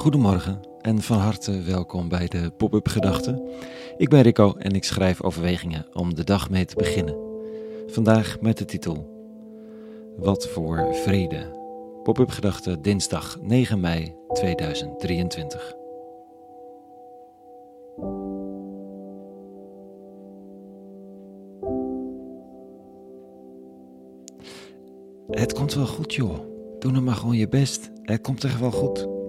Goedemorgen en van harte welkom bij de Pop-up Gedachten. Ik ben Rico en ik schrijf overwegingen om de dag mee te beginnen. Vandaag met de titel Wat voor vrede. Pop-up Gedachten dinsdag 9 mei 2023. Het komt wel goed, joh. Doe nou maar gewoon je best. Het komt echt wel goed.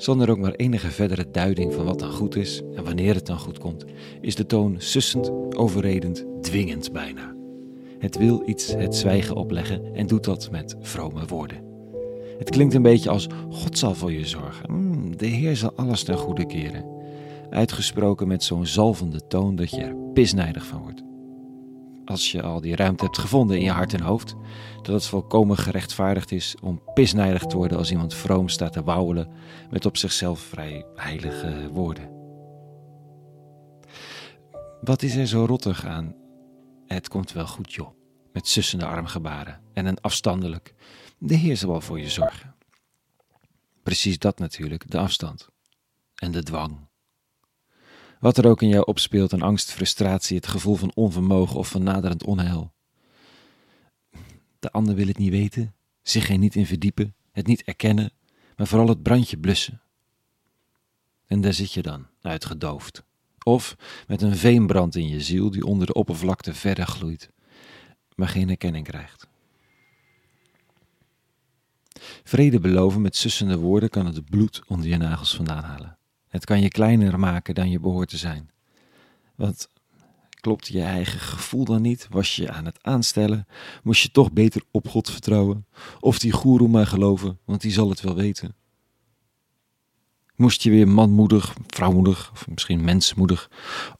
Zonder ook maar enige verdere duiding van wat dan goed is en wanneer het dan goed komt, is de toon sussend, overredend, dwingend bijna. Het wil iets het zwijgen opleggen en doet dat met vrome woorden. Het klinkt een beetje als God zal voor je zorgen. Mm, de Heer zal alles ten goede keren. Uitgesproken met zo'n zalvende toon dat je er pisnijdig van wordt als je al die ruimte hebt gevonden in je hart en hoofd, dat het volkomen gerechtvaardigd is om pisnijdig te worden als iemand vroom staat te wauwelen met op zichzelf vrij heilige woorden. Wat is er zo rottig aan? Het komt wel goed, joh. Met sussende armgebaren en een afstandelijk. De Heer zal wel voor je zorgen. Precies dat natuurlijk, de afstand. En de dwang. Wat er ook in jou opspeelt, een angst, frustratie, het gevoel van onvermogen of van naderend onheil. De ander wil het niet weten, zich er niet in verdiepen, het niet erkennen, maar vooral het brandje blussen. En daar zit je dan, uitgedoofd. Of met een veenbrand in je ziel die onder de oppervlakte verder gloeit, maar geen erkenning krijgt. Vrede beloven met sussende woorden kan het bloed onder je nagels vandaan halen. Het kan je kleiner maken dan je behoort te zijn. Want klopt je eigen gevoel dan niet? Was je aan het aanstellen? Moest je toch beter op God vertrouwen? Of die goeroe maar geloven, want die zal het wel weten. Moest je weer manmoedig, vrouwmoedig of misschien mensmoedig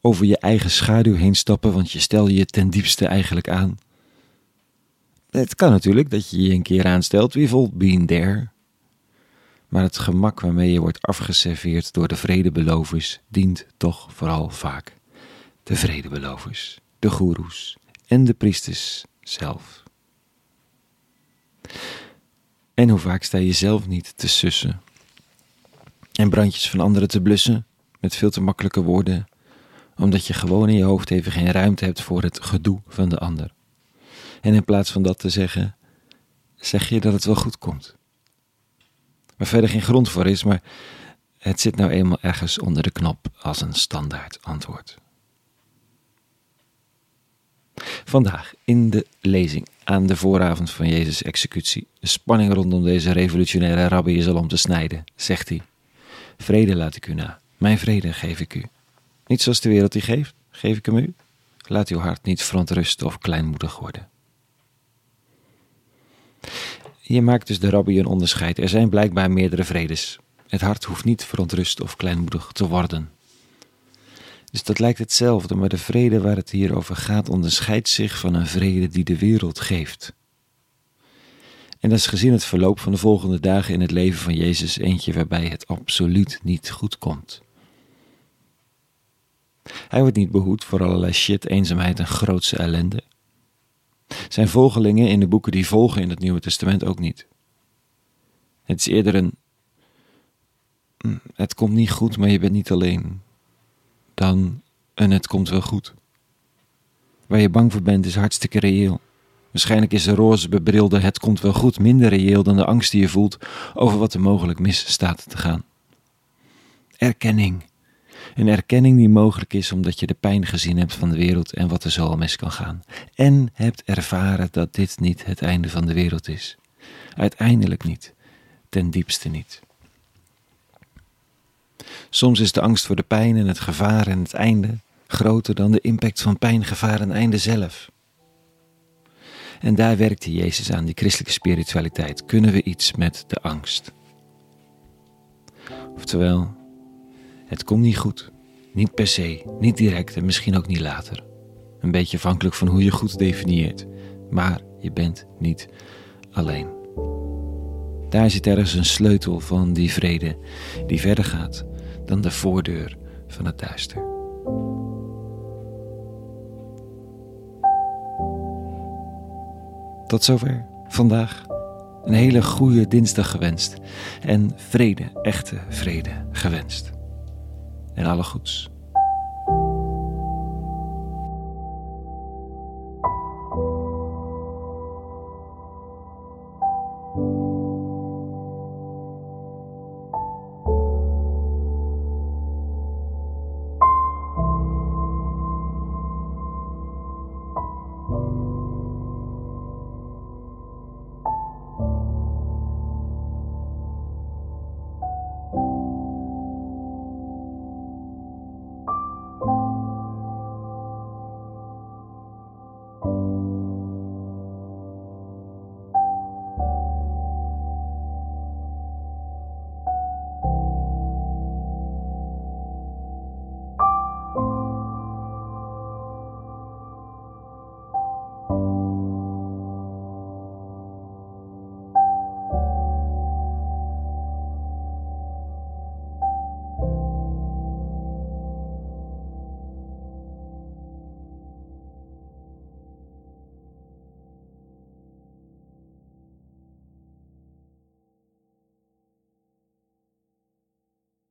over je eigen schaduw heen stappen, want je stel je ten diepste eigenlijk aan? Het kan natuurlijk dat je je een keer aanstelt, wie vol been there maar het gemak waarmee je wordt afgeserveerd door de vredebelovers dient toch vooral vaak de vredebelovers, de goeroes en de priesters zelf. En hoe vaak sta je zelf niet te sussen en brandjes van anderen te blussen met veel te makkelijke woorden, omdat je gewoon in je hoofd even geen ruimte hebt voor het gedoe van de ander. En in plaats van dat te zeggen, zeg je dat het wel goed komt waar verder geen grond voor is, maar het zit nou eenmaal ergens onder de knop als een standaard antwoord. Vandaag in de lezing aan de vooravond van Jezus' executie. De spanning rondom deze revolutionaire rabbi is al om te snijden, zegt hij. Vrede laat ik u na, mijn vrede geef ik u. Niet zoals de wereld die geeft, geef ik hem u. Laat uw hart niet verontrusten of kleinmoedig worden. Hier maakt dus de rabbi een onderscheid. Er zijn blijkbaar meerdere vredes. Het hart hoeft niet verontrust of kleinmoedig te worden. Dus dat lijkt hetzelfde, maar de vrede waar het hier over gaat onderscheidt zich van een vrede die de wereld geeft. En dat is gezien het verloop van de volgende dagen in het leven van Jezus eentje waarbij het absoluut niet goed komt. Hij wordt niet behoed voor allerlei shit, eenzaamheid en grootse ellende. Zijn volgelingen in de boeken die volgen in het Nieuwe Testament ook niet. Het is eerder een. Hm, het komt niet goed, maar je bent niet alleen. Dan een het komt wel goed. Waar je bang voor bent is hartstikke reëel. Waarschijnlijk is de roze bebrilde het komt wel goed minder reëel dan de angst die je voelt over wat er mogelijk mis staat te gaan. Erkenning een erkenning die mogelijk is omdat je de pijn gezien hebt van de wereld en wat er zo al mis kan gaan. En hebt ervaren dat dit niet het einde van de wereld is. Uiteindelijk niet. Ten diepste niet. Soms is de angst voor de pijn en het gevaar en het einde groter dan de impact van pijn, gevaar en einde zelf. En daar werkte Jezus aan, die christelijke spiritualiteit. Kunnen we iets met de angst? Oftewel, het komt niet goed. Niet per se, niet direct en misschien ook niet later. Een beetje afhankelijk van hoe je goed definieert. Maar je bent niet alleen. Daar zit ergens een sleutel van die vrede die verder gaat dan de voordeur van het duister. Tot zover vandaag een hele goede dinsdag gewenst. En vrede, echte vrede gewenst. En alle goeds.